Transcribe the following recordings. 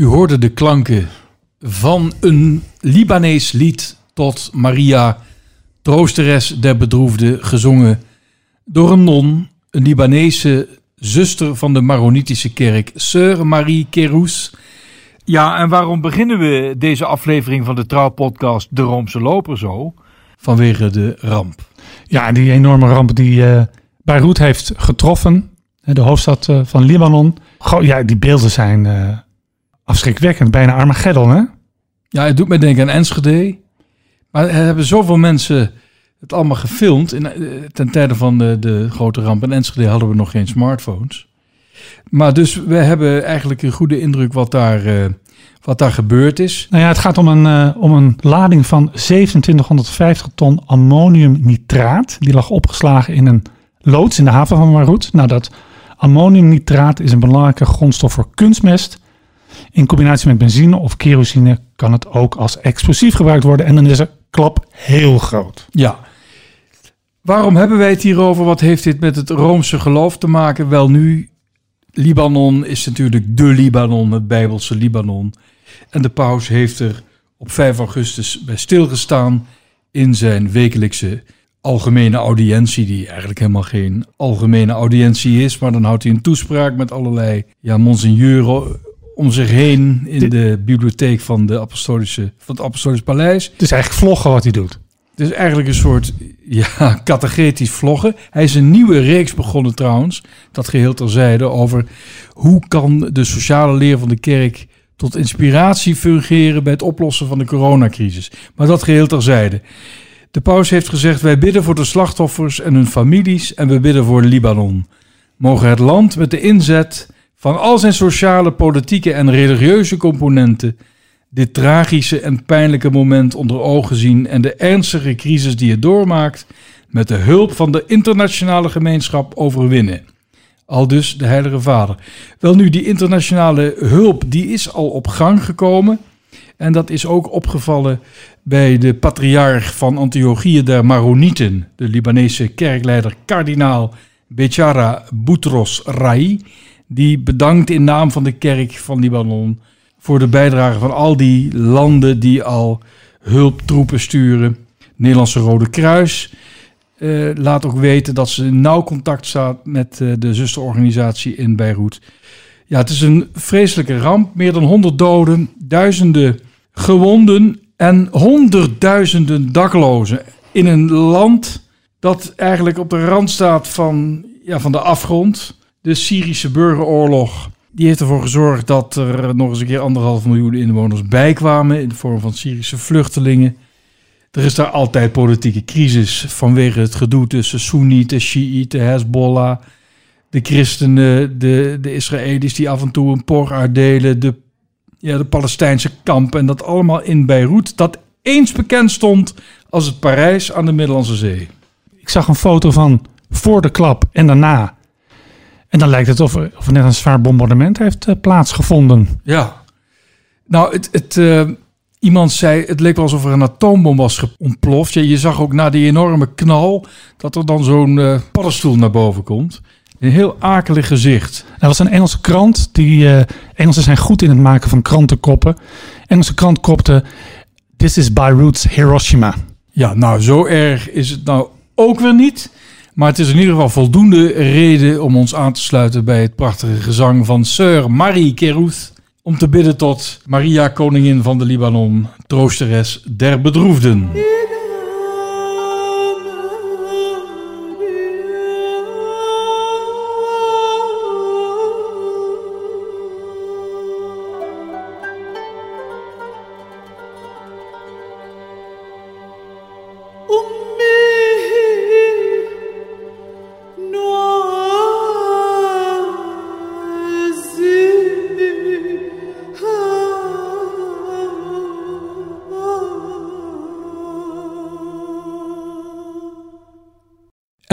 U hoorde de klanken van een Libanees lied tot Maria, troosteres der bedroefden, gezongen door een non, een Libanese zuster van de Maronitische kerk, Sœur Marie Kerous, ja, en waarom beginnen we deze aflevering van de trouwpodcast De Roomse Loper zo? Vanwege de ramp. Ja, die enorme ramp die uh, Beirut heeft getroffen, de hoofdstad uh, van Libanon. Goh, ja, die beelden zijn uh, afschrikwekkend, bijna Armageddon, hè? Ja, het doet mij denken aan Enschede. Maar er hebben zoveel mensen het allemaal gefilmd. In, ten tijde van de, de grote ramp in Enschede hadden we nog geen smartphones. Maar dus we hebben eigenlijk een goede indruk wat daar, uh, wat daar gebeurd is. Nou ja, het gaat om een, uh, om een lading van 2750 ton ammoniumnitraat. Die lag opgeslagen in een loods in de haven van Beirut. Nou, dat ammoniumnitraat is een belangrijke grondstof voor kunstmest. In combinatie met benzine of kerosine kan het ook als explosief gebruikt worden. En dan is de klap heel groot. Ja. Waarom hebben wij het hierover? Wat heeft dit met het Roomse geloof te maken? Wel nu, Libanon is natuurlijk de Libanon, het Bijbelse Libanon. En de paus heeft er op 5 augustus bij stilgestaan in zijn wekelijkse algemene audiëntie, die eigenlijk helemaal geen algemene audiëntie is, maar dan houdt hij een toespraak met allerlei ja, monseigneuren om zich heen in de, bibliotheek van, de apostolische, van het Apostolisch Paleis. Het is eigenlijk vloggen wat hij doet. Is eigenlijk een soort ja, catechetisch vloggen. Hij is een nieuwe reeks begonnen trouwens, dat geheel terzijde, over hoe kan de sociale leer van de kerk tot inspiratie fungeren bij het oplossen van de coronacrisis. Maar dat geheel terzijde. De paus heeft gezegd: Wij bidden voor de slachtoffers en hun families en we bidden voor Libanon. Mogen het land met de inzet van al zijn sociale, politieke en religieuze componenten dit tragische en pijnlijke moment onder ogen zien en de ernstige crisis die het doormaakt met de hulp van de internationale gemeenschap overwinnen. Al dus de Heilige Vader. Wel nu, die internationale hulp die is al op gang gekomen. En dat is ook opgevallen bij de patriarch van Antiochië der Maronieten, de Libanese kerkleider kardinaal Bechara Boutros Rai. Die bedankt in naam van de kerk van Libanon voor de bijdrage van al die landen die al hulptroepen sturen. Nederlandse Rode Kruis uh, laat ook weten dat ze in nauw contact staat met uh, de zusterorganisatie in Beirut. Ja, het is een vreselijke ramp. Meer dan 100 doden, duizenden gewonden en honderdduizenden daklozen in een land dat eigenlijk op de rand staat van, ja, van de afgrond. De Syrische burgeroorlog die heeft ervoor gezorgd dat er nog eens een keer anderhalf miljoen inwoners bijkwamen in de vorm van Syrische vluchtelingen. Er is daar altijd politieke crisis vanwege het gedoe tussen Soenieten, Shiiten, Hezbollah, de christenen, de, de Israëli's die af en toe een por uitdelen, de, ja, de Palestijnse kampen en dat allemaal in Beirut, dat eens bekend stond als het Parijs aan de Middellandse Zee. Ik zag een foto van voor de klap en daarna. En dan lijkt het of er, of er net een zwaar bombardement heeft uh, plaatsgevonden. Ja. Nou, het, het, uh, iemand zei, het leek wel alsof er een atoombom was ontploft. Je zag ook na die enorme knal dat er dan zo'n uh, paddenstoel naar boven komt. Een heel akelig gezicht. Er was een Engelse krant. Die, uh, Engelsen zijn goed in het maken van krantenkoppen. Engelse krant kopte... This is Beirut's Hiroshima. Ja, nou zo erg is het nou ook weer niet. Maar het is in ieder geval voldoende reden om ons aan te sluiten bij het prachtige gezang van Sir Marie Kerouth. Om te bidden tot Maria, koningin van de Libanon, troosteres der bedroefden.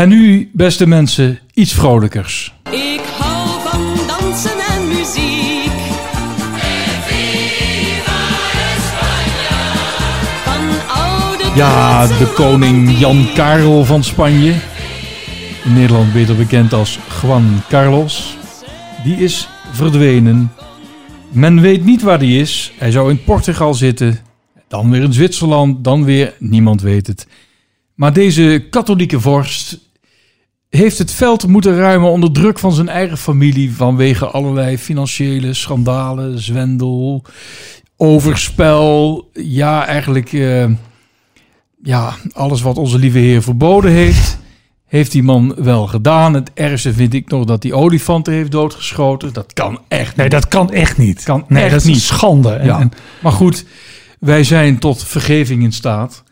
En nu, beste mensen, iets vrolijkers. Ik hou van dansen en muziek. Van oude Ja, de koning Jan Karel van Spanje. In Nederland beter bekend als Juan Carlos. Die is verdwenen. Men weet niet waar die is. Hij zou in Portugal zitten, dan weer in Zwitserland, dan weer niemand weet het. Maar deze katholieke vorst heeft het veld moeten ruimen onder druk van zijn eigen familie vanwege allerlei financiële schandalen, zwendel, overspel. Ja, eigenlijk eh, ja, alles wat onze lieve Heer verboden heeft, heeft die man wel gedaan. Het ergste vind ik nog dat hij olifanten heeft doodgeschoten. Dat kan echt Nee, dat kan echt niet. Kan nee, echt dat is niet. schande. En, Ja. en- Maar goed, wij zijn tot vergeving in staat.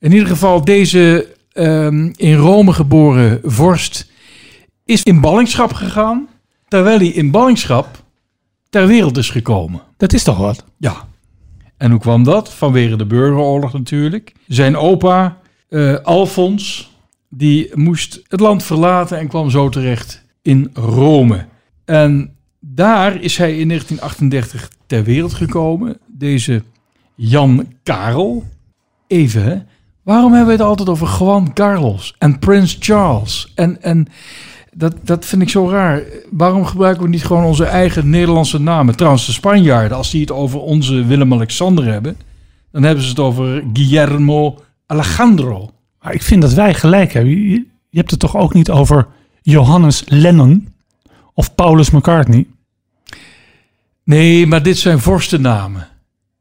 In ieder geval, deze ehm, in Rome geboren vorst is in ballingschap gegaan, terwijl hij in ballingschap ter wereld is gekomen. dat is toch wat? Ja. En hoe kwam dat? Vanwege de burgeroorlog natuurlijk. Zijn opa, eh, Alfons, die moest het land verlaten en kwam zo terecht in Rome. En daar is hij in 1938 ter wereld gekomen. Deze Jan Karel. Even, hè? Waarom hebben we het altijd over Juan Carlos en Prins Charles? En, en dat, dat vind ik zo raar. Waarom gebruiken we niet gewoon onze eigen Nederlandse namen? Trouwens, de Spanjaarden, als die het over onze Willem-Alexander hebben... dan hebben ze het over Guillermo Alejandro. Maar ik vind dat wij gelijk hebben. Je, hebt het toch ook niet over Johannes Lennon of Paulus McCartney? Nee, maar dit zijn vorstennamen.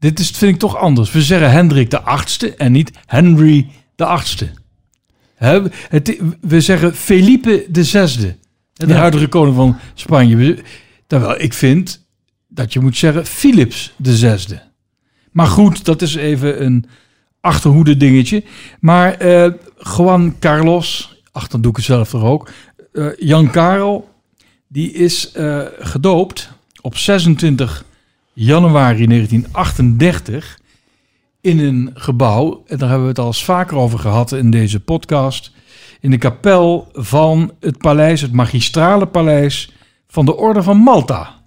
Dit is, vind ik toch anders. We zeggen Hendrik de achtste en niet Henry de achtste. Het, we zeggen Felipe de zesde. De Ja. huidige koning van Spanje. Terwijl ik vind dat je moet zeggen Philips de zesde. Maar goed, dat is even een achterhoede dingetje. Maar eh Juan Carlos, ach dan doe ik het zelf toch ook. Eh, Jan Karel, die is eh, gedoopt op 26 januari 1938 in een gebouw, en daar hebben we het al eens vaker over gehad in deze podcast, in de kapel van het paleis, het magistrale paleis van de Orde van Malta.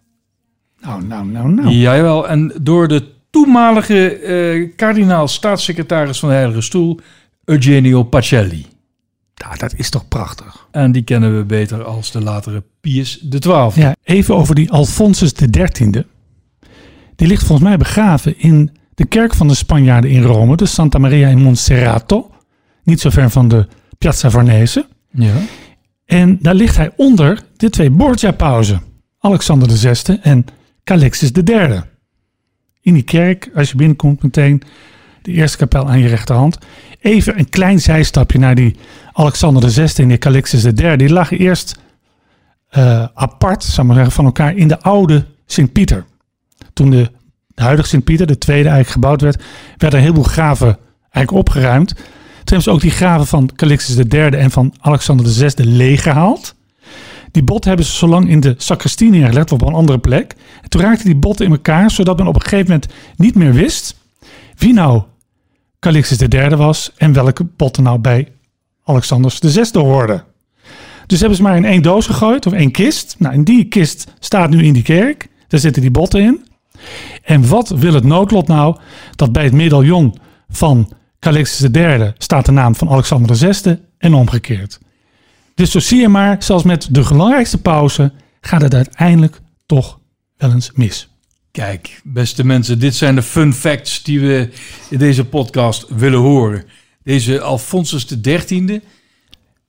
Nou, nou, nou, nou. Jawel, en door de toenmalige eh kardinaal staatssecretaris van de Heilige Stoel, Eugenio Pacelli. Nou, dat is toch prachtig. En die kennen we beter als de latere Pius XII. Ja, even over die Alfonsus XIII. Die ligt volgens mij begraven in de kerk van de Spanjaarden in Rome, de Santa Maria in Monserrato. Niet zo ver van de Piazza Farnese. Ja. En daar ligt hij onder de twee Borgia-pauzen. Alexander VI en Calixtus III. In die kerk, als je binnenkomt meteen, de eerste kapel aan je rechterhand. Even een klein zijstapje naar die Alexander VI en die Calixtus III. Die lagen eerst eh, apart, zou ik maar zeggen, van elkaar in de oude Sint-Pieter. Toen de, huidige Sint-Pieter, de tweede eigenlijk gebouwd werd, werden een heleboel graven eigenlijk opgeruimd. Toen hebben ze ook die graven van Calixtus III en van Alexander VI leeggehaald. Die botten hebben ze zo lang in de sacristie neergelegd, of op een andere plek. En toen raakten die botten in elkaar, zodat men op een gegeven moment niet meer wist wie nou Calixtus III was en welke botten nou bij Alexander VI hoorden. Dus hebben ze maar in één doos gegooid, of één kist. Nou, en die kist staat nu in die kerk. Daar zitten die botten in. En wat wil het noodlot nou? Dat bij het medaillon van Calixtus III staat de naam van Alexander VI en omgekeerd. Dus zo zie je maar, zelfs met de belangrijkste pauze gaat het uiteindelijk toch wel eens mis. Kijk, beste mensen, dit zijn de fun facts die we in deze podcast willen horen. Deze Alfonsus XIII,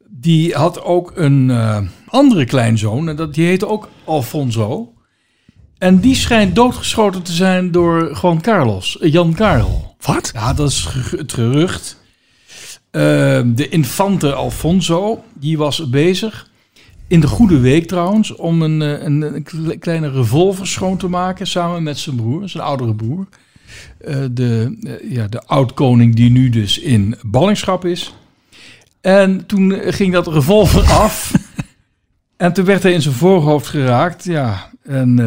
die had ook een eh, andere kleinzoon, en dat, die heette ook Alfonso. En die schijnt doodgeschoten te zijn door Juan Carlos, eh, Jan Karel. Wat? Ja, dat is het gerucht. Eh, de infante Alfonso, die was bezig, in de goede week trouwens, om een, eh, een, een kle- kleine revolver schoon te maken samen met zijn broer, zijn oudere broer. Eh, de, eh, ja, de oud-koning die nu dus in ballingschap is. En toen ging dat revolver af. en toen werd hij in zijn voorhoofd geraakt, ja, en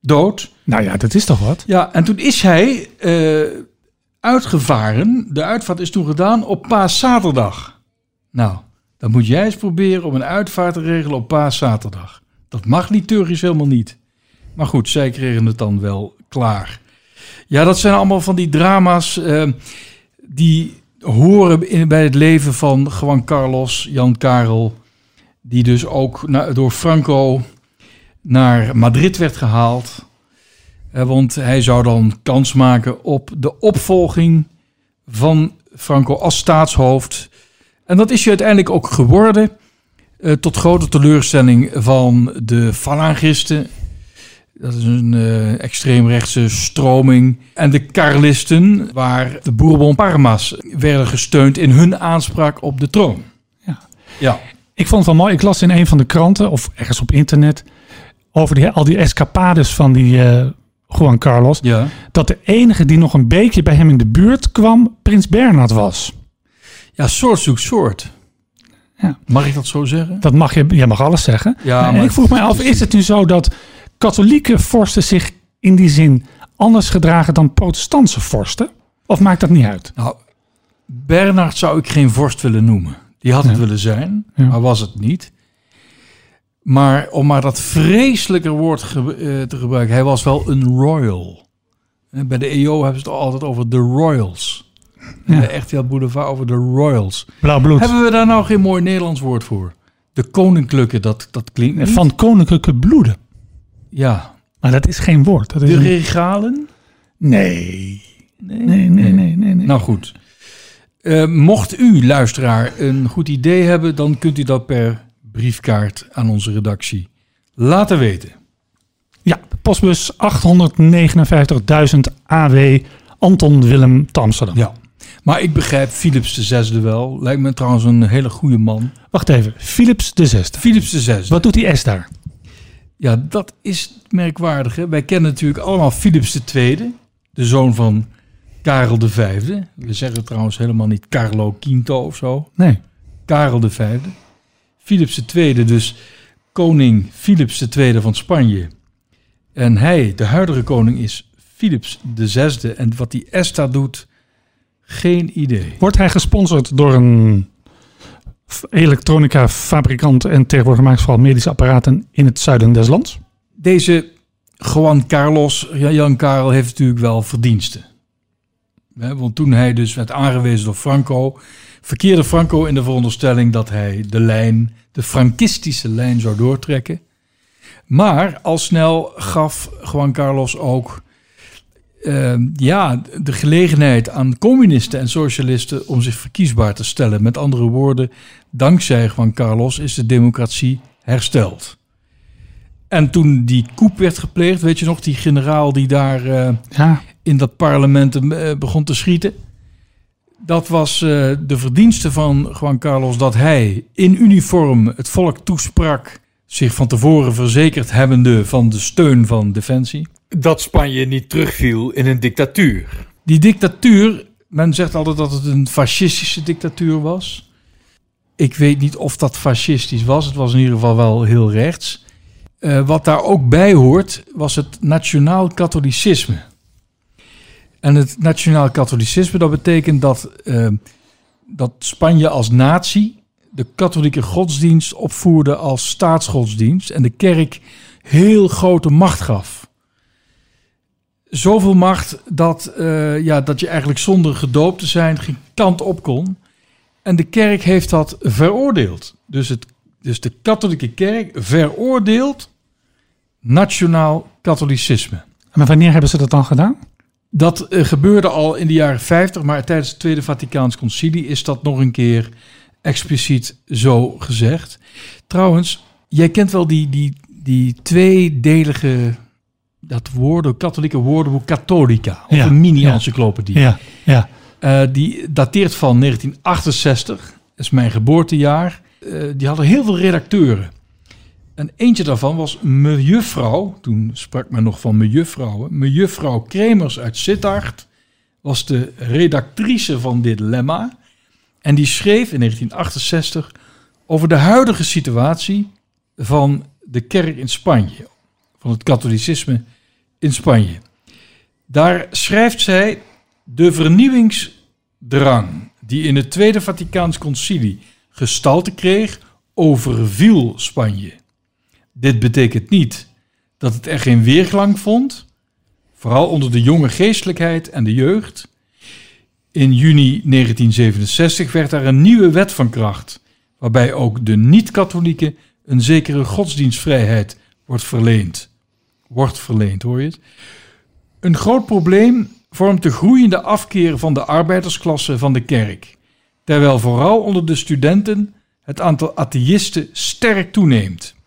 dood. Nou ja, dat is toch wat? Ja, en toen is hij eh, uitgevaren. De uitvaart is toen gedaan op paaszaterdag. Nou, dan moet jij eens proberen om een uitvaart te regelen op paaszaterdag. Dat mag liturgisch helemaal niet. Maar goed, zij kregen het dan wel klaar. Ja, dat zijn allemaal van die drama's eh, die horen in, bij het leven van Juan Carlos, Jan Karel. Die dus ook door Franco naar Madrid werd gehaald. Eh, want hij zou dan kans maken op de opvolging van Franco als staatshoofd. En dat is hij uiteindelijk ook geworden. eh, tot grote teleurstelling van de Falangisten. Dat is een eh, extreemrechtse stroming. En de Carlisten, waar de Bourbon Parma's werden gesteund in hun aanspraak op de troon. Ja. Ja. Ik vond het wel mooi. Ik las in een van de kranten of ergens op internet over die, al die escapades van die eh, Juan Carlos. Ja. Dat de enige die nog een beetje bij hem in de buurt kwam, Prins Bernhard was. Ja, soort zoekt soort. Ja. Mag ik dat zo zeggen? Dat mag je, jij mag alles zeggen. Ja, en maar- ik vroeg mij af, is het nu zo dat katholieke vorsten zich in die zin anders gedragen dan protestantse vorsten? Of maakt dat niet uit? Nou, Bernard zou ik geen vorst willen noemen. Die had het Ja. willen zijn, Ja. maar was het niet. Maar om maar dat vreselijke woord ge- eh, te gebruiken, hij was wel een royal. Eh, Bij de EO hebben ze het altijd over de royals. Ja. Bij RTL Boulevard over de royals. Blauw bloed. Hebben we daar nou geen mooi Nederlands woord voor? De koninklijke, dat, dat klinkt niet. Van koninklijke bloeden. Ja, Maar dat is geen woord. Dat is de een- regalen? Nee. Nee, nee, nee, nee, nee. Nou goed. Eh, mocht u, luisteraar, een goed idee hebben, dan kunt u dat per briefkaart aan onze redactie laten weten. Ja, postbus 859.000 AW Anton Willem te Amsterdam. Ja. Maar ik begrijp Philips de zesde wel. Lijkt me trouwens een hele goede man. Wacht even, Philips de Zesde. Philips de zesde. Wat doet die S daar? Ja, dat is merkwaardig. Hè? Wij kennen natuurlijk allemaal Philips de tweede. De zoon van Karel de vijfde. We zeggen trouwens helemaal niet Carlo Quinto of zo. Nee. Karel de vijfde. Philips tweede, dus koning Philips tweede van Spanje. En hij, de huidige koning, is Philips de zesde. En wat die Esta doet, geen idee. Wordt hij gesponsord door een elektronica fabrikant en tegenwoordig maakt vooral medische apparaten in het zuiden des lands? Deze Juan Carlos, ja, Jan Karel, heeft natuurlijk wel verdiensten. Want toen hij dus werd aangewezen door Franco, verkeerde Franco in de veronderstelling dat hij de lijn, de frankistische lijn zou doortrekken. Maar al snel gaf Juan Carlos ook eh, ja, de gelegenheid aan communisten en socialisten om zich verkiesbaar te stellen. Met andere woorden, dankzij Juan Carlos is de democratie hersteld. En toen die coup werd gepleegd, weet je nog, die generaal die daar eh, Ja, in dat parlement eh, begon te schieten. Dat was eh, de verdienste van Juan Carlos dat hij in uniform het volk toesprak, zich van tevoren verzekerd hebbende van de steun van Defensie. dat Spanje niet terugviel in een dictatuur. Die dictatuur, men zegt altijd dat het een fascistische dictatuur was. Ik weet niet of dat fascistisch was. Het was in ieder geval wel heel rechts. Eh, wat daar ook bij hoort, was het nationaal katholicisme. En het nationaal katholicisme, dat betekent dat, eh, dat Spanje als natie de katholieke godsdienst opvoerde als staatsgodsdienst en de kerk heel grote macht gaf zoveel macht dat, eh, ja, dat je eigenlijk zonder gedoopt te zijn geen kant op kon. En de kerk heeft dat veroordeeld. Dus, het, dus de katholieke kerk veroordeelt nationaal katholicisme. maar wanneer hebben ze dat dan gedaan? Dat eh, gebeurde al in de jaren 50, maar tijdens het Tweede Vaticaans Concilie is dat nog een keer expliciet zo gezegd. Trouwens, jij kent wel die, die, die tweedelige dat woorden, katholieke woordenboek Catholica, of Ja, een mini-encyclopedie. Ja, ja. Eh, die dateert van 1968, dat is mijn geboortejaar. Eh, die hadden heel veel redacteuren. En eentje daarvan was mejuffrouw, toen sprak men nog van mejuffrouwen, mejuffrouw Kremers uit Sittard was de redactrice van dit lemma. En die schreef in 1968 over de huidige situatie van de kerk in Spanje, van het katholicisme in Spanje. Daar schrijft zij de vernieuwingsdrang die in het Tweede Vaticaans Concilie gestalte kreeg, overviel Spanje. Dit betekent niet dat het er geen weerklank vond, vooral onder de jonge geestelijkheid en de jeugd. In juni 1967 werd daar een nieuwe wet van kracht, waarbij ook de niet-katholieken een zekere godsdienstvrijheid wordt verleend. Wordt verleend, hoor je het? Een groot probleem vormt de groeiende afkeer van de arbeidersklasse van de kerk. Terwijl vooral onder de studenten het aantal atheïsten sterk toeneemt.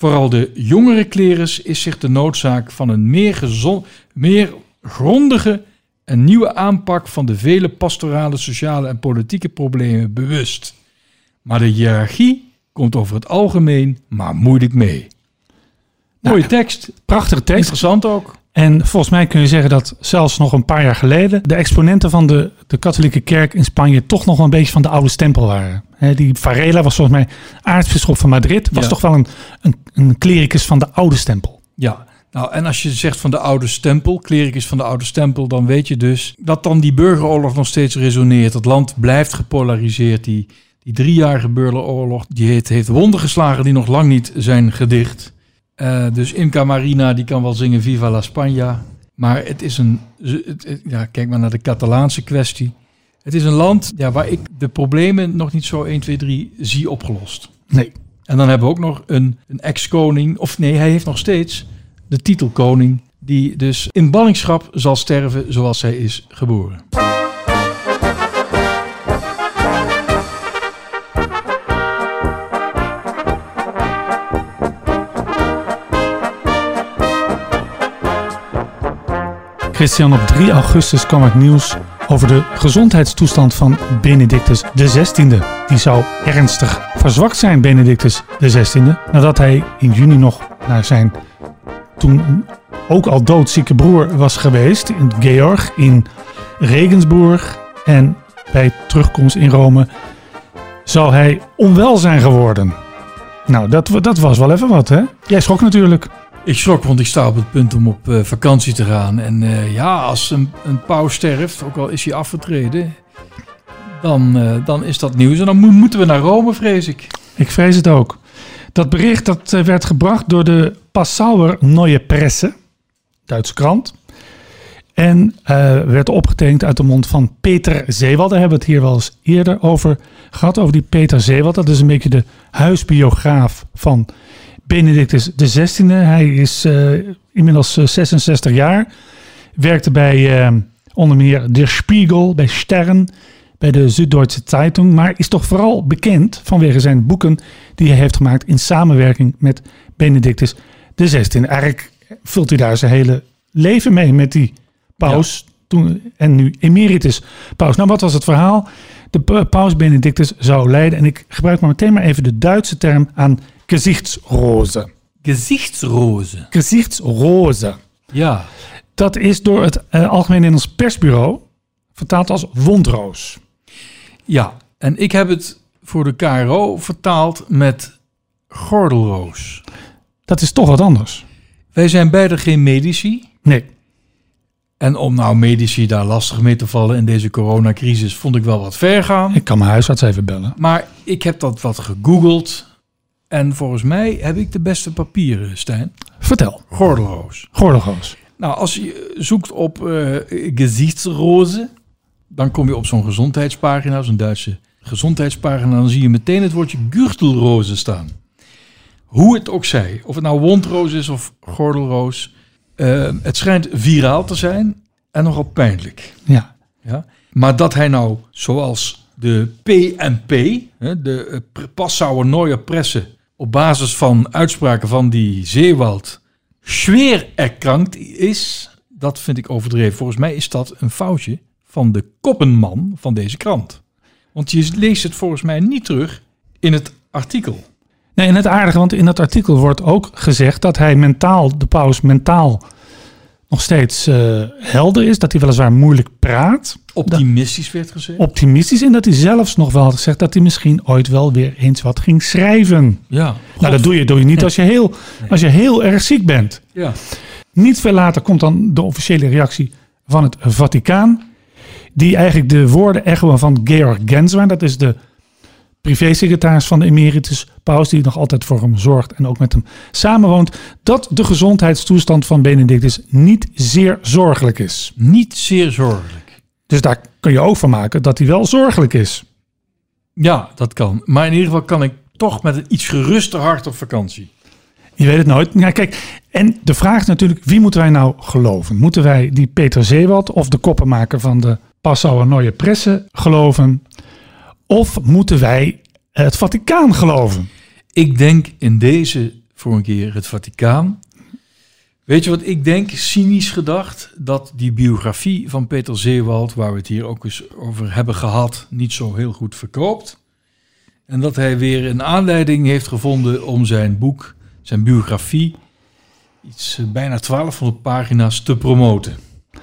Vooral de jongere klerus is zich de noodzaak van een meer, gezond, meer grondige en nieuwe aanpak van de vele pastorale, sociale en politieke problemen bewust. Maar de hiërarchie komt over het algemeen maar moeilijk mee. Mooie tekst, Prachtige tekst. interessant ook. En volgens mij kun je zeggen dat zelfs nog een paar jaar geleden de exponenten van de, de katholieke kerk in Spanje toch nog wel een beetje van de oude stempel waren. Die Varela was volgens mij aartsbisschop van Madrid, was Ja. toch wel een, een, een klericus van de oude stempel. Ja, nou en als je zegt van de oude stempel, klericus van de oude stempel, dan weet je dus dat dan die burgeroorlog nog steeds resoneert. Het land blijft gepolariseerd. Die, die driejarige burgeroorlog, die heeft, heeft wonden geslagen die nog lang niet zijn gedicht. Eh, dus Imca Marina, die kan wel zingen Viva la España. Maar het is een, ze- het- het- ja, kijk maar naar de Catalaanse kwestie. Het is een land ja, waar ik de problemen nog niet zo 1, 2, 3 zie opgelost. Nee. En dan hebben we ook nog een, een ex-koning, of nee, hij heeft nog steeds de titel koning, die dus in ballingschap zal sterven zoals hij is geboren. Christian, op 3 augustus kwam het nieuws over de gezondheidstoestand van Benedictus XVI. Die zou ernstig verzwakt zijn, Benedictus XVI, nadat hij in juni nog naar zijn toen ook al doodzieke broer was geweest, in Georg in Regensburg. En bij terugkomst in Rome zou hij onwel zijn geworden. Nou, dat, dat was wel even wat, hè? Jij schrok natuurlijk. Ik schrok, want ik sta op het punt om op eh, vakantie te gaan. En eh, ja, als een, een paus sterft, ook al is hij afgetreden, dan, eh, dan is dat nieuws. En dan mo- moeten we naar Rome, vrees ik. Ik vrees het ook. Dat bericht dat werd gebracht door de Passauer Neue Presse, Duitse krant. En werd opgetekend uit de mond van Peter Zeewald. Daar hebben we het hier wel eens eerder over gehad. Over die Peter Zeewald. Dat is een beetje de huisbiograaf van Benedictus XVI. Hij is eh, inmiddels eh, 66 jaar. Werkte bij eh, onder meer Der Spiegel, bij Stern, bij de Süddeutsche Zeitung. Maar is toch vooral bekend vanwege zijn boeken die hij heeft gemaakt in samenwerking met Benedictus XVI. Eigenlijk vult hij daar zijn hele leven mee met die paus. Toen, en nu emeritus paus. Nou, wat was het verhaal? De pa- paus Benedictus zou leiden. En ik gebruik maar meteen maar even de Duitse term aan gezichtsroze. Gezichtsrozen. Gezichtsroze. Ja, Dat is door het eh, Algemeen Nederlands Persbureau vertaald als wondroos. ja. En ik heb het voor de KRO vertaald met gordelroos. Dat is toch wat anders. Wij zijn beide geen medici. Nee, En om nou medici daar lastig mee te vallen in deze coronacrisis, vond ik wel wat ver gaan. ik kan mijn huisarts even bellen. Maar ik heb dat wat gegoogeld. En volgens mij heb ik de beste papieren, Stijn. Vertel. Gordelroos. Gordelroos. Nou, als je zoekt op eh gezichtsrozen, dan kom je op zo'n gezondheidspagina, zo'n Duitse gezondheidspagina. Dan zie je meteen het woordje gürtelrozen staan. Hoe het ook zij, of het nou wondroos is of gordelroos. eh, het schijnt viraal te zijn en nogal pijnlijk. Ja. Ja? Maar dat hij nou, zoals de PNP, de eh, Passauer Neue Presse, op basis van uitspraken van die Zeewald, zwaar erkrankt is, dat vind ik overdreven. Volgens mij is dat een foutje van de koppenman van deze krant. Want je leest het volgens mij niet terug in het artikel. Nee, en het aardige, want in dat artikel wordt ook gezegd dat hij mentaal, de paus mentaal, nog steeds eh, helder is. Dat hij weliswaar moeilijk praat. Optimistisch werd gezegd. Optimistisch. En dat hij zelfs nog wel had gezegd dat hij misschien ooit wel weer eens wat ging schrijven. Ja. Nou, dat doe je, doe je niet als je, heel, als je heel erg ziek bent. Ja. Niet veel later komt dan de officiële reactie van het Vaticaan. Die eigenlijk de woorden echoen van Georg Genswein. Dat is de privésecretaris van de emeritus paus. Die nog altijd voor hem zorgt en ook met hem samenwoont. Dat de gezondheidstoestand van Benedictus niet zeer zorgelijk is. Niet zeer zorgelijk. Dus daar kun je ook van maken dat hij wel zorgelijk is. Ja, dat kan. Maar in ieder geval kan ik toch met een iets geruster hart op vakantie. Je weet het nooit. Ja, kijk, en de vraag is natuurlijk, wie moeten wij nou geloven? Moeten wij die Peter Zeewald of de koppenmaker van de Passauer Neue Presse geloven? Of moeten wij het Vaticaan geloven? Ik denk in deze voor een keer het Vaticaan. Weet je wat ik denk, cynisch gedacht, dat die biografie van Peter Zeewald, waar we het hier ook eens over hebben gehad, niet zo heel goed verkoopt. En dat hij weer een aanleiding heeft gevonden om zijn boek, zijn biografie, iets eh, bijna 1200 pagina's te promoten.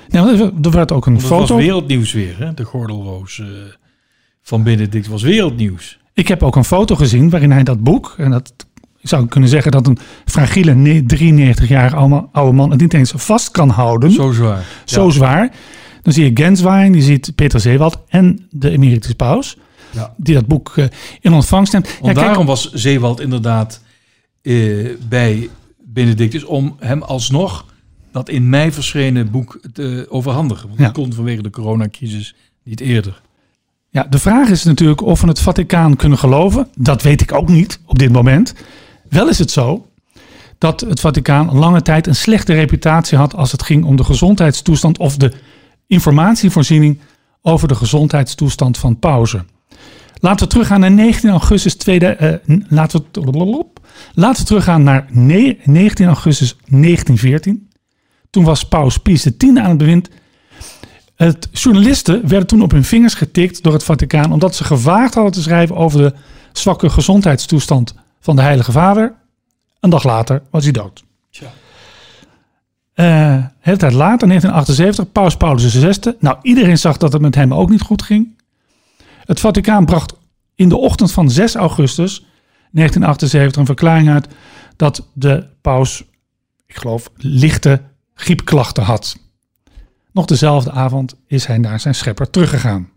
Nou, er- er werd ook een foto. was wereldnieuws weer, hè? de gordelroos eh, van Benedict was wereldnieuws. Ik heb ook een foto gezien waarin hij dat boek, en dat ik zou kunnen zeggen dat een fragiele ne- 93-jarige oude man het niet eens vast kan houden. Zo zwaar. Zo Ja. zwaar. Dan zie je Genswein, je ziet Peter Zeewald en de emeritus paus. Ja. Die dat boek eh, in ontvangst neemt. Ja, kijk, daarom was Zeewald inderdaad eh, bij Benedictus om hem alsnog dat in mei verschenen boek te overhandigen. Want Ja. dat kon vanwege de coronacrisis niet eerder. Ja, de vraag is natuurlijk of we het Vaticaan kunnen geloven. Dat weet ik ook niet op dit moment. Wel is het zo dat het Vaticaan lange tijd een slechte reputatie had als het ging om de gezondheidstoestand of de informatievoorziening over de gezondheidstoestand van pauzen. Laten we teruggaan naar 19 augustus 2000. eh, laten, we, laten we teruggaan naar ne- 19 augustus 1914. Toen was paus Pius X aan het bewind. Het, journalisten werden toen op hun vingers getikt door het Vaticaan omdat ze gewaagd hadden te schrijven over de zwakke gezondheidstoestand van de Heilige Vader. Een dag later was hij dood. Eh, hele tijd later, 1978, paus Paulus VI. Nou, iedereen zag dat het met hem ook niet goed ging. Het Vaticaan bracht in de ochtend van 6 augustus 1978 een verklaring uit dat de paus, ik geloof, lichte griepklachten had. Nog dezelfde avond is hij naar zijn schepper teruggegaan.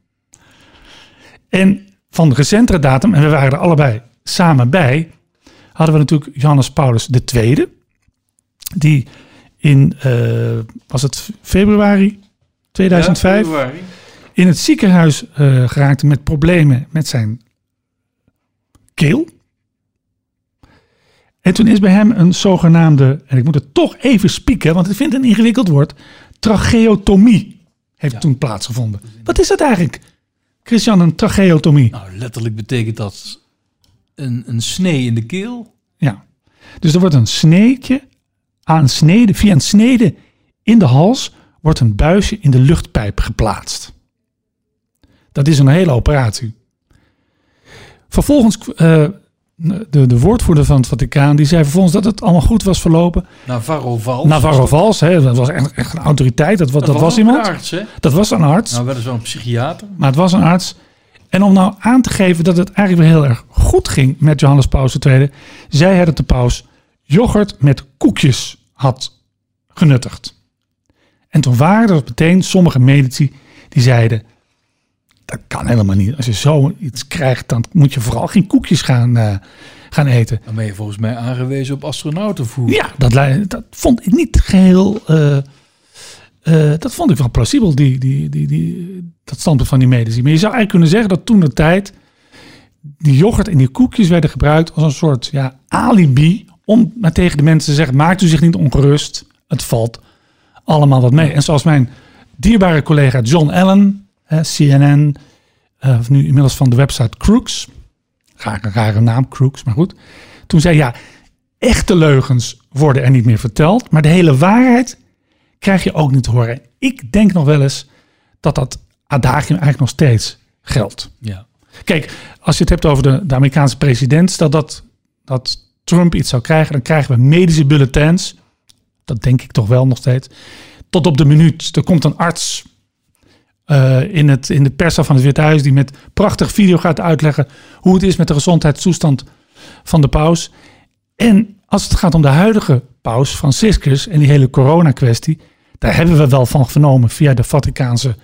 En van de recentere datum, en we waren er allebei samen bij, hadden we natuurlijk Johannes Paulus II, die in, eh, was het februari 2005, Ja, februari. in het ziekenhuis eh, geraakte met problemen met zijn keel. En toen is bij hem een zogenaamde, en ik moet het toch even spieken, want ik vind het een ingewikkeld woord, tracheotomie heeft Ja. toen plaatsgevonden. Wat is dat eigenlijk? Christian, een tracheotomie. Nou, letterlijk betekent dat een, een snee in de keel. Ja. Dus er wordt een sneetje aan snede, via een snede in de hals, wordt een buisje in de luchtpijp geplaatst. Dat is een hele operatie. Vervolgens, eh, de, de woordvoerder van het Vaticaan, die zei vervolgens dat het allemaal goed was verlopen. Navarro Vals. Navarro Vals, hè, dat was echt, echt een autoriteit, dat, was- dat, was iemand. Een arts, hè? Dat was een arts. Nou, weliswaar een psychiater. Maar het was een arts. En om nou aan te geven dat het eigenlijk weer heel erg goed ging met Johannes Paus II, zei hij dat de paus yoghurt met koekjes had genuttigd. En toen waren er meteen sommige medici die zeiden, dat kan helemaal niet. Als je zoiets krijgt, dan moet je vooral geen koekjes gaan, eh, gaan eten. Dan ben je volgens mij aangewezen op astronautenvoer. Ja, dat, dat vond ik niet geheel. eh, eh, dat vond ik wel plausibel, die, die, die, die, dat standpunt van die medici. Maar je zou eigenlijk kunnen zeggen dat toen de tijd. die yoghurt en die koekjes werden gebruikt als een soort ja, alibi. om maar tegen de mensen te zeggen: maakt u zich niet ongerust. Het valt allemaal wat mee. En zoals mijn dierbare collega John Allen, CNN, eh, of nu inmiddels van de website Crooks. Rare, rare naam, Crooks, maar goed. Toen zei ja, echte leugens worden er niet meer verteld. Maar de hele waarheid krijg je ook niet te horen. Ik denk nog wel eens dat dat adagium eigenlijk nog steeds geldt. Ja. Kijk, als je het hebt over de, de Amerikaanse president, stel dat, dat Trump iets zou krijgen, dan krijgen we medische bulletins. Dat denk ik toch wel nog steeds. Tot op de minuut. Er komt een arts eh, in, het, in de persa van het Witte Huis die met prachtig video gaat uitleggen hoe het is met de gezondheidstoestand van de paus. En als het gaat om de huidige paus, Franciscus, en die hele corona-kwestie, daar hebben we wel van vernomen via de Vaticaanse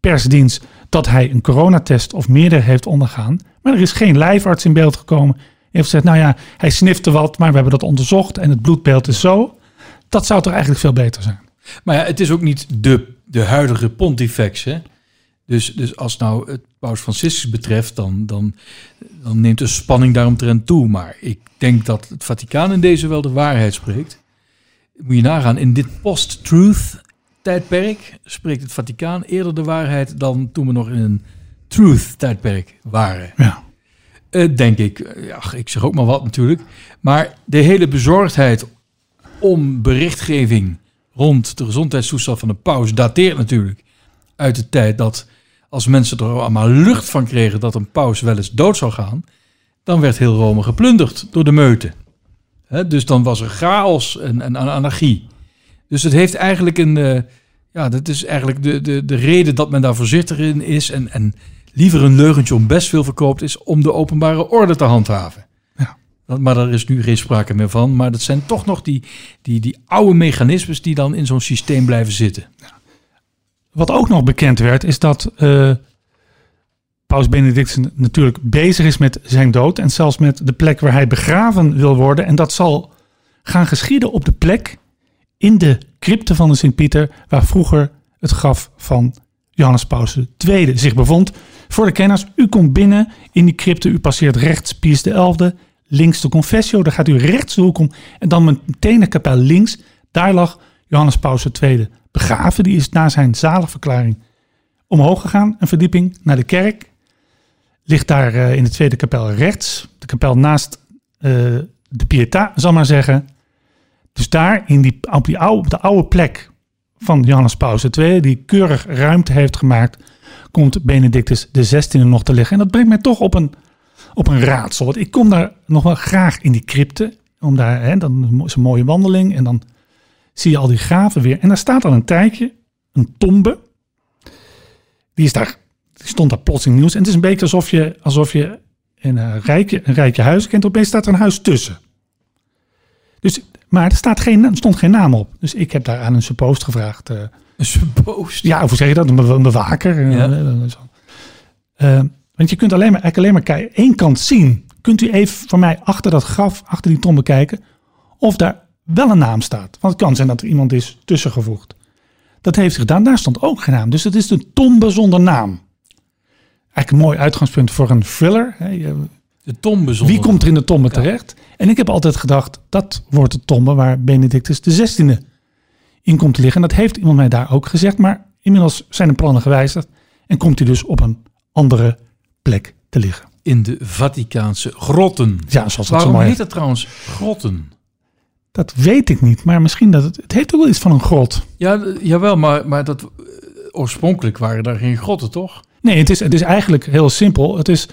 persdienst dat hij een coronatest of meerdere heeft ondergaan. Maar er is geen lijfarts in beeld gekomen. Hij heeft gezegd, nou ja, hij snifte wat, maar we hebben dat onderzocht en het bloedbeeld is zo. Dat zou toch eigenlijk veel beter zijn. Maar ja, het is ook niet de, de huidige pontifex, hè? Dus, dus als nou het Paus Franciscus betreft, dan, dan, dan neemt de spanning daaromtrent toe. Maar ik denk dat het Vaticaan in deze wel de waarheid spreekt. Moet je nagaan, in dit post-truth tijdperk spreekt het Vaticaan eerder de waarheid dan toen we nog in een truth tijdperk waren. Ja. Eh, denk ik. Ja, ik zeg ook maar wat natuurlijk. Maar de hele bezorgdheid om berichtgeving rond de gezondheidstoestand van de paus dateert natuurlijk uit de tijd dat als mensen er allemaal lucht van kregen dat een paus wel eens dood zou gaan, dan werd heel Rome geplunderd door de meute. Dus dan was er chaos en, en anarchie. Dus het heeft eigenlijk een. eh, ja, dat is eigenlijk de, de, de reden dat men daar voorzichtig in is. En, en liever een leugentje om best veel verkoopt, is om de openbare orde te handhaven. Maar daar is nu geen sprake meer van. Maar dat zijn toch nog die, die, die oude mechanismes die dan in zo'n systeem blijven zitten. Wat ook nog bekend werd, is dat eh, Paus Benedictus natuurlijk bezig is met zijn dood. En zelfs met de plek waar hij begraven wil worden. En dat zal gaan geschieden op de plek in de crypte van de Sint-Pieter, waar vroeger het graf van Johannes Paus II zich bevond. Voor de kenners, u komt binnen in die crypte, u passeert rechts Pius XI, links de Confessio, daar gaat u rechts de hoek om en dan meteen de kapel links. Daar lag Johannes Paus II begraven. Die is na zijn zaligverklaring omhoog gegaan, een verdieping naar de kerk. Ligt daar eh, in de tweede kapel rechts, de kapel naast eh, de Pietà, zal maar zeggen. Dus daar in die, op, op de oude plek van Johannes Paus II, die keurig ruimte heeft gemaakt, komt Benedictus XVI nog te liggen. En dat brengt mij toch op een, op een raadsel. Want ik kom daar nog wel graag in die crypte. Om daar, hè, dan is een mooie wandeling en dan zie je al die graven weer. En daar staat al een tijdje een tombe. Die, is daar, die stond daar plotseling nieuws. En het is een beetje alsof je, alsof je een, eh, rijke, een rijke huis kent. Opeens staat er een huis tussen. Dus, maar er, staat geen, er stond geen naam op. Dus ik heb daar aan een suppost gevraagd. eh, Een suppost. ja, hoe zeg je dat? Een be- een bewaker. eh, Ja. zo. Want je kunt alleen maar, eigenlijk alleen maar één kant zien. Kunt u even voor mij achter dat graf, achter die tombe kijken, of daar wel een naam staat? Want het kan zijn dat er iemand is tussengevoegd. Dat heeft zich gedaan, daar stond ook geen naam. Dus het is de tombe zonder naam. Eigenlijk een mooi uitgangspunt voor een thriller. De tombe zonder Wie komt er in de tombe terecht? En ik heb altijd gedacht, dat wordt de tombe waar Benedictus XVI in komt te liggen. En dat heeft iemand mij daar ook gezegd. Maar inmiddels zijn de plannen gewijzigd. En komt hij dus op een andere plek te liggen. in de Vaticaanse grotten. Ja, zoals dat zo Waarom heet dat trouwens grotten? Dat weet ik niet. Maar misschien dat het... Het heeft ook wel iets van een grot. Ja, d- jawel, maar, maar dat, eh, oorspronkelijk waren daar geen grotten, toch? Nee, het is, het is eigenlijk heel simpel. Het is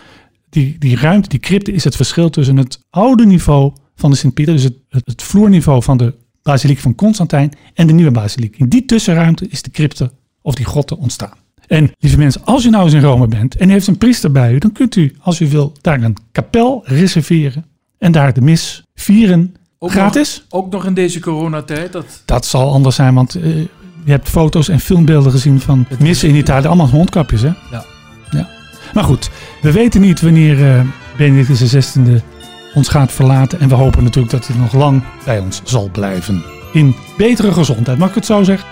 die, die ruimte, die crypte is het verschil tussen het oude niveau van de Sint-Pieter, dus het, het, het vloerniveau van de basiliek van Constantijn en de nieuwe basiliek. In die tussenruimte is de crypte of die grotten ontstaan. En lieve mensen, als u nou eens in Rome bent en u heeft een priester bij u, dan kunt u, als u wil, daar een kapel reserveren en daar de mis vieren. Ook Gratis? Nog, ook nog in deze coronatijd. Dat, Dat zal anders zijn, want eh, je hebt foto's en filmbeelden gezien van Het- missen in Italië. Allemaal mondkapjes, hè? Ja. ja. Maar goed, we weten niet wanneer eh Benedictus XVI ons gaat verlaten. En we hopen natuurlijk dat hij nog lang bij ons zal blijven. In betere gezondheid, mag ik het zo zeggen?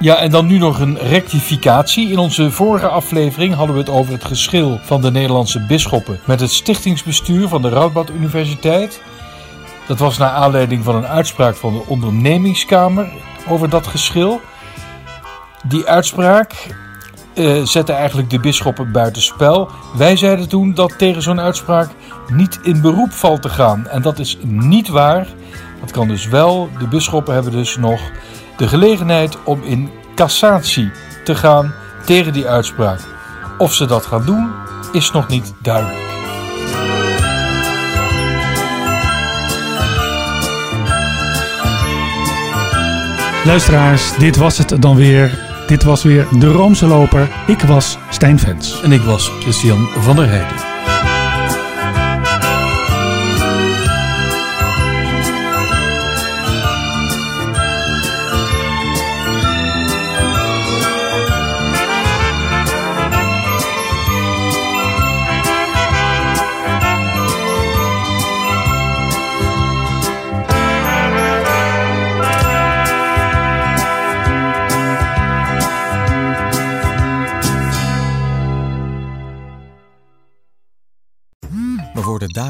Ja, en dan nu nog een rectificatie. In onze vorige aflevering hadden we het over het geschil van de Nederlandse bisschoppen met het stichtingsbestuur van de Radboud Universiteit. Dat was naar aanleiding van een uitspraak van de ondernemingskamer over dat geschil. Die uitspraak eh, zette eigenlijk de bisschoppen buitenspel. Wij zeiden toen dat tegen zo'n uitspraak niet in beroep valt te gaan. En dat is niet waar. Dat kan dus wel. De bisschoppen hebben dus nog de gelegenheid om in cassatie te gaan tegen die uitspraak. Of ze dat gaan doen, is nog niet duidelijk. Luisteraars, dit was het dan weer. Dit was weer de Roomse Loper. Ik was Stijn Vens. en ik was Christian van der Heijden.